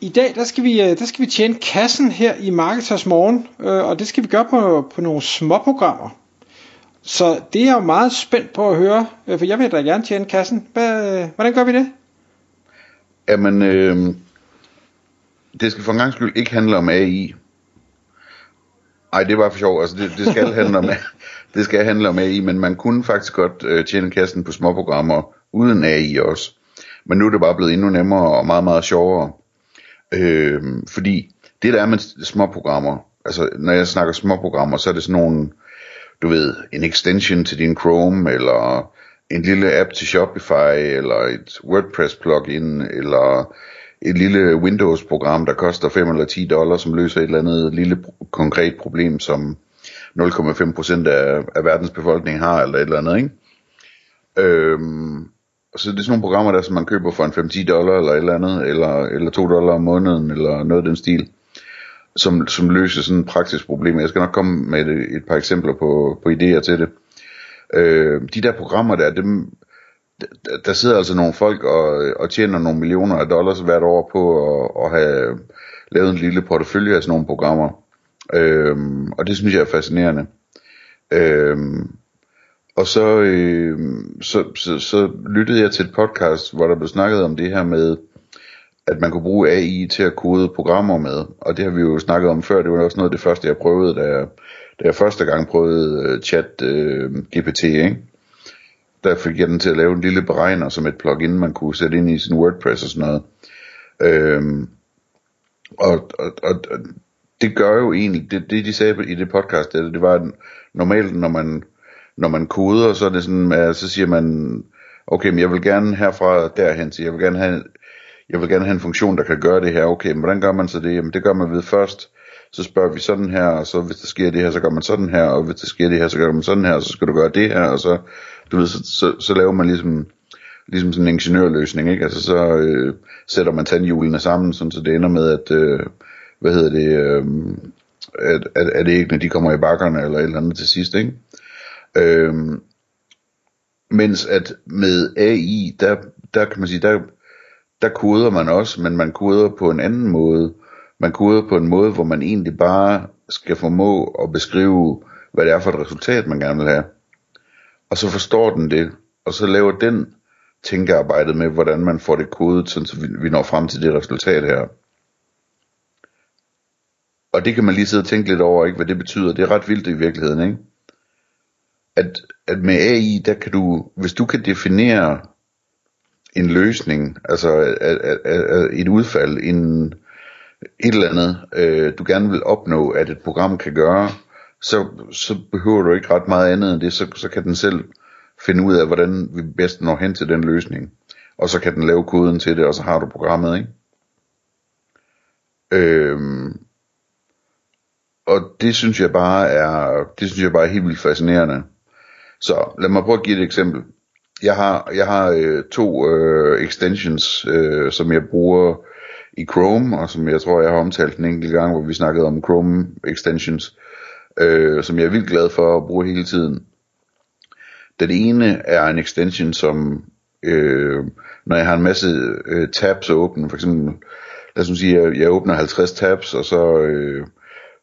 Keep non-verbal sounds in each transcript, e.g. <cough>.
I dag der skal, vi, øh, der skal vi tjene kassen her i Marketers Morgen, øh, og det skal vi gøre på, på nogle småprogrammer. Så det er jeg jo meget spændt på at høre, øh, for jeg vil da gerne tjene kassen. Hvad, hvordan gør vi det? Jamen, øh, det skal for en gang skyld ikke handle om AI. Nej, det var for sjov. Altså, det, det skal handle om <laughs> det skal handle om AI, men man kunne faktisk godt øh, tjene kassen på småprogrammer uden AI også. Men nu er det bare blevet endnu nemmere og meget, meget sjovere. Øh, fordi det der er med småprogrammer, altså når jeg snakker småprogrammer, så er det sådan nogle, du ved, en extension til din Chrome, eller en lille app til Shopify, eller et WordPress plugin, eller et lille Windows-program, der koster 5 eller 10 dollars, som løser et eller andet lille konkret problem, som 0,5% af, af verdens befolkning har, eller et eller andet, ikke? Øhm, så det er sådan nogle programmer der, som man køber for en 5-10 dollar eller et eller andet, eller, eller 2 dollar om måneden, eller noget af den stil, som, som løser sådan et praktisk problem. Jeg skal nok komme med et, et par eksempler på, på idéer til det. Øh, de der programmer der, dem, der sidder altså nogle folk og, og tjener nogle millioner af dollars hvert år på at, at have lavet en lille portefølje af sådan nogle programmer. Øh, og det synes jeg er fascinerende. Øh, og så, øh, så, så, så lyttede jeg til et podcast, hvor der blev snakket om det her med, at man kunne bruge AI til at kode programmer med. Og det har vi jo snakket om før. Det var også noget af det første, jeg prøvede, da jeg, da jeg første gang prøvede uh, chat øh, uh, GPT. Ikke? Der fik jeg den til at lave en lille beregner som et plugin, man kunne sætte ind i sin WordPress og sådan noget. Øhm, og, og, og, og det gør jo egentlig, det, det de sagde i det podcast, det, det var at normalt, når man når man koder, så er det sådan, at så siger man, okay, men jeg vil gerne herfra derhen, så jeg vil gerne have, jeg vil gerne have en funktion, der kan gøre det her. Okay, men hvordan gør man så det? Jamen det gør man ved først, så spørger vi sådan her, og så hvis der sker det her, så gør man sådan her, og hvis der sker det her, så gør man sådan her, og så skal du gøre det her, og så, du ved, så, så, så laver man ligesom, ligesom sådan en ingeniørløsning, ikke? Altså så øh, sætter man tandhjulene sammen, sådan, så det ender med, at, øh, hvad hedder det, øh, at, at, at æggene, de kommer i bakkerne, eller et eller andet til sidst, ikke? Øhm, mens at med AI, der, der kan man sige, der, der koder man også, men man koder på en anden måde. Man koder på en måde, hvor man egentlig bare skal formå at beskrive, hvad det er for et resultat, man gerne vil have. Og så forstår den det, og så laver den tænkearbejdet med, hvordan man får det kodet, så vi, når frem til det resultat her. Og det kan man lige sidde og tænke lidt over, ikke, hvad det betyder. Det er ret vildt i virkeligheden, ikke? At, at med AI, der kan du, hvis du kan definere en løsning, altså at, at, at et udfald, en, et eller andet, øh, du gerne vil opnå, at et program kan gøre, så, så behøver du ikke ret meget andet end det, så, så kan den selv finde ud af, hvordan vi bedst når hen til den løsning. Og så kan den lave koden til det, og så har du programmet, ikke? Øhm, og det synes jeg bare er, det synes jeg bare er helt vildt fascinerende. Så lad mig prøve at give et eksempel. Jeg har, jeg har øh, to øh, extensions, øh, som jeg bruger i Chrome, og som jeg tror, jeg har omtalt en enkelt gang, hvor vi snakkede om Chrome extensions, øh, som jeg er vildt glad for at bruge hele tiden. Den ene er en extension, som øh, når jeg har en masse øh, tabs åbne, for eksempel, lad os sige, jeg, jeg åbner 50 tabs, og så øh,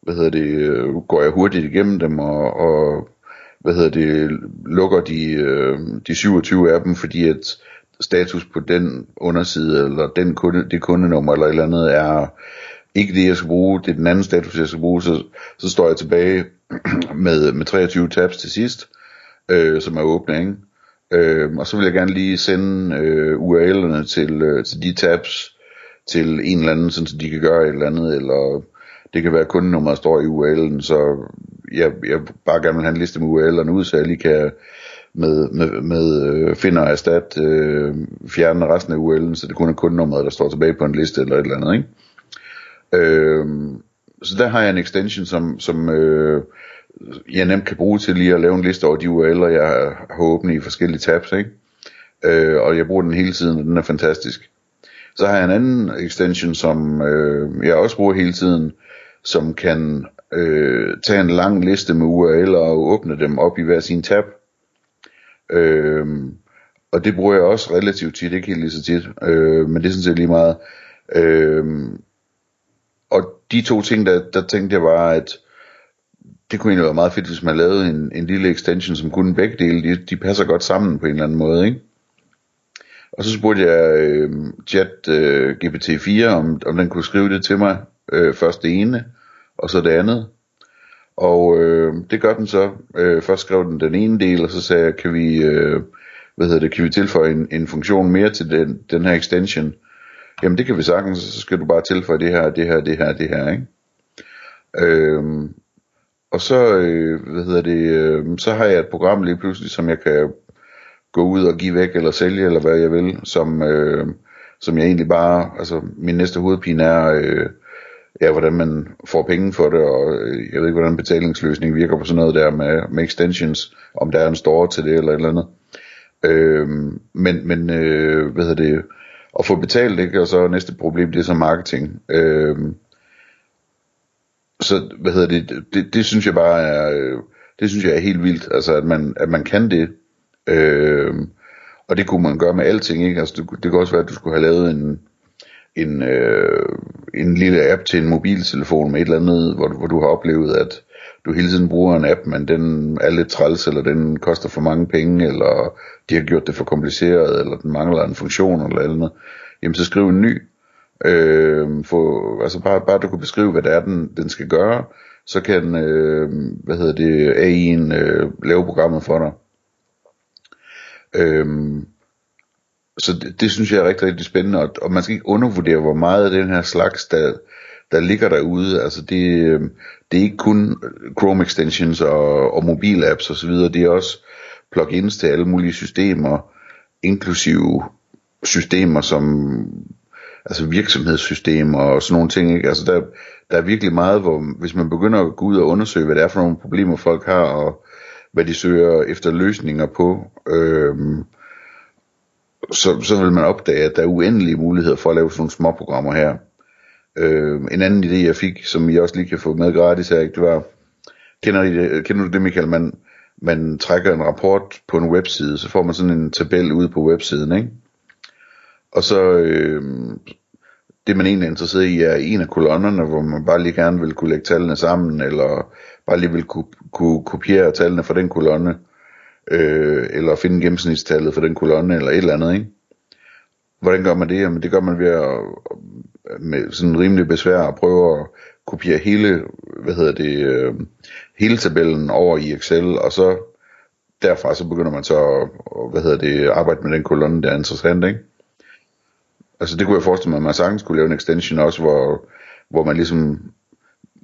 hvad hedder det, øh, går jeg hurtigt igennem dem, og, og hvad hedder det, lukker de, øh, de 27 af dem, fordi at status på den underside, eller den kunde, det kundenummer, eller et eller andet, er ikke det, jeg skal bruge, det er den anden status, jeg skal bruge, så, så står jeg tilbage <clears throat> med, med 23 tabs til sidst, øh, som er åbne, ikke? Øh, og så vil jeg gerne lige sende øh, URL'erne til, øh, til de tabs til en eller anden, sådan, så de kan gøre et eller andet, eller det kan være kundenummer, der står i URL'en, så jeg, jeg bare gerne vil have en liste med URL'erne ud, så jeg lige kan med, med, med øh, finder og erstat øh, fjerne resten af URL'en, så det kun er kundenummeret, der står tilbage på en liste eller et eller andet, ikke? Øh, så der har jeg en extension, som, som øh, jeg nemt kan bruge til lige at lave en liste over de URL'er, jeg har åbne i forskellige tabs, ikke? Øh, og jeg bruger den hele tiden, og den er fantastisk. Så har jeg en anden extension, som øh, jeg også bruger hele tiden, som kan øh, tage en lang liste med URL'er og åbne dem op i hver sin tab. Øh, og det bruger jeg også relativt tit, ikke helt lige så tit, øh, men det er jeg lige meget. Øh, og de to ting, der, der tænkte jeg var, at det kunne egentlig være meget fedt, hvis man lavede en, en lille extension, som kunne begge dele, de, de passer godt sammen på en eller anden måde, ikke? Og så spurgte jeg øh, chat øh, GPT-4, om, om den kunne skrive det til mig, øh, først det ene, og så det andet. Og øh, det gør den så. Øh, først skrev den den ene del, og så sagde jeg, kan vi, øh, hvad hedder det, kan vi tilføje en, en funktion mere til den, den her extension? Jamen det kan vi sagtens, så skal du bare tilføje det her, det her, det her, det her, ikke? Øh, og så, øh, hvad hedder det, øh, så har jeg et program lige pludselig, som jeg kan gå ud og give væk eller sælge eller hvad jeg vil, som, øh, som jeg egentlig bare, altså min næste hovedpine er, øh, ja, hvordan man får penge for det, og øh, jeg ved ikke, hvordan betalingsløsning virker på sådan noget der med, med extensions, om der er en store til det eller et eller andet. Øh, men, men øh, hvad hedder det, at få betalt, ikke? og så næste problem, det er så marketing. Øh, så, hvad hedder det, det, det, det synes jeg bare er, øh, det synes jeg er helt vildt, altså at man, at man kan det, øh, og det kunne man gøre med alting, ikke? Altså det, det kunne også være, at du skulle have lavet en, en, øh, en lille app til en mobiltelefon med et eller andet, hvor, hvor du har oplevet, at du hele tiden bruger en app, men den er lidt træls, eller den koster for mange penge, eller de har gjort det for kompliceret, eller den mangler en funktion, eller andet, jamen så skriv en ny, øh, få, altså bare, bare du kan beskrive, hvad det er, den, den skal gøre, så kan, øh, hvad hedder det, AI'en øh, lave programmet for dig. Øh, så det, det synes jeg er rigtig, rigtig spændende, og, og man skal ikke undervurdere, hvor meget af den her slags, der, der ligger derude. Altså det, øh, det er ikke kun Chrome extensions og, og mobil apps osv., det er også plugins til alle mulige systemer, inklusive systemer som altså virksomhedssystemer og sådan nogle ting. Ikke? Altså der, der er virkelig meget, hvor hvis man begynder at gå ud og undersøge, hvad det er for nogle problemer folk har, og hvad de søger efter løsninger på, øh, så, så vil man opdage, at der er uendelige muligheder for at lave sådan nogle små programmer her. Øh, en anden idé, jeg fik, som I også lige kan få med gratis her, det var, kender, I det, kender du det, Michael? Man, man trækker en rapport på en webside, så får man sådan en tabel ude på websiden, ikke? Og så, øh, det man egentlig er interesseret i, er en af kolonnerne, hvor man bare lige gerne vil kunne lægge tallene sammen, eller bare lige vil kunne, kunne kopiere tallene fra den kolonne øh, eller finde gennemsnitstallet for den kolonne, eller et eller andet, ikke? Hvordan gør man det? Jamen det gør man ved at, med sådan rimelig besvær at prøve at kopiere hele, hvad hedder det, øh, hele tabellen over i Excel, og så derfra så begynder man så at, hvad hedder det, arbejde med den kolonne, der er interessant, ikke? Altså det kunne jeg forestille mig, at man sagtens kunne lave en extension også, hvor, hvor man ligesom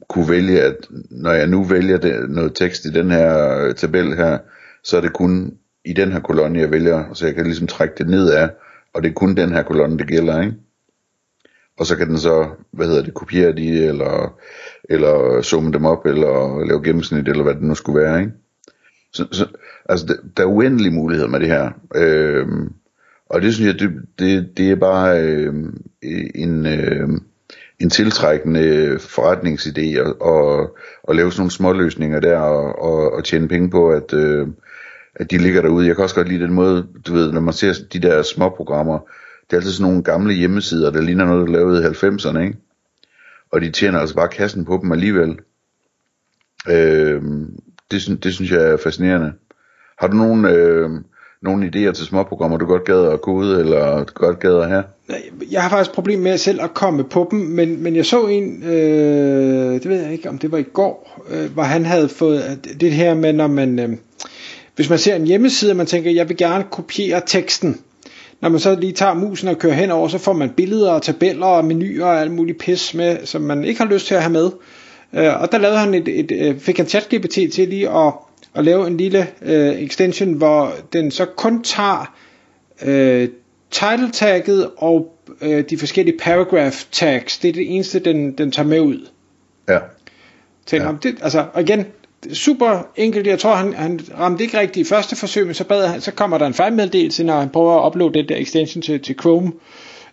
kunne vælge, at når jeg nu vælger det, noget tekst i den her tabel her, så er det kun i den her kolonne, jeg vælger, så jeg kan ligesom trække det ned af, og det er kun den her kolonne, det gælder, ikke? Og så kan den så, hvad hedder det, kopiere de, eller, eller zoome dem op, eller lave gennemsnit, eller hvad det nu skulle være, ikke? Så, så, altså, der, der er uendelige muligheder med det her. Øhm, og det synes jeg, det, det, det er bare øh, en, øh, en tiltrækkende forretningsidé at, at, at lave sådan nogle små løsninger der og, og, og tjene penge på, at, øh, at de ligger derude. Jeg kan også godt lide den måde, du ved, når man ser de der små programmer, det er altid sådan nogle gamle hjemmesider, der ligner noget, der lavede i 90'erne, ikke? Og de tjener altså bare kassen på dem alligevel. Øh, det, det synes jeg er fascinerende. Har du nogen, øh, nogle idéer til småprogrammer, du godt gad at ud eller du godt gad at have? Jeg har faktisk problem med selv at komme på dem, men, men jeg så en, øh, det ved jeg ikke, om det var i går, øh, hvor han havde fået det her med, når man, øh, hvis man ser en hjemmeside, og man tænker, jeg vil gerne kopiere teksten, når man så lige tager musen og kører henover, så får man billeder og tabeller og menuer og alt muligt pis med, som man ikke har lyst til at have med. Øh, og der lavede han et, et, et fik han ChatGPT til lige at at lave en lille øh, extension, hvor den så kun tager øh, title tagget og øh, de forskellige paragraph tags. Det er det eneste, den, den tager med ud. Ja. Tænker, ja. det, altså, og igen, super enkelt. Jeg tror, han, han ramte ikke rigtigt i første forsøg, men så, bad han, så kommer der en fejlmeddelelse, når han prøver at uploade den der extension til, til Chrome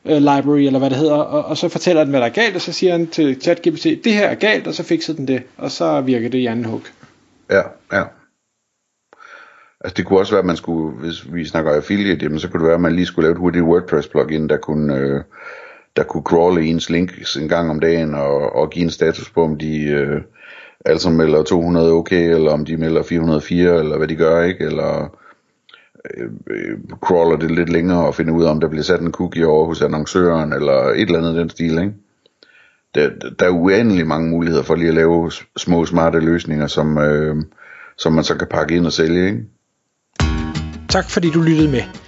uh, library, eller hvad det hedder, og, og så fortæller den, hvad der er galt, og så siger han til ChatGPT, det her er galt, og så fikser den det, og så virker det i anden hug. Ja, ja. Altså det kunne også være, at man skulle, hvis vi snakker affiliate, jamen, så kunne det være, at man lige skulle lave et hurtigt WordPress plugin, der kunne, øh, der kunne crawle ens links en gang om dagen og, og give en status på, om de øh, altså melder 200 okay, eller om de melder 404, eller hvad de gør, ikke? Eller øh, øh, crawler det lidt længere og finder ud af, om der bliver sat en cookie over hos annoncøren, eller et eller andet den stil, ikke? Der, der er uendelig mange muligheder for lige at lave små smarte løsninger, som, øh, som man så kan pakke ind og sælge, ikke? Tak fordi du lyttede med.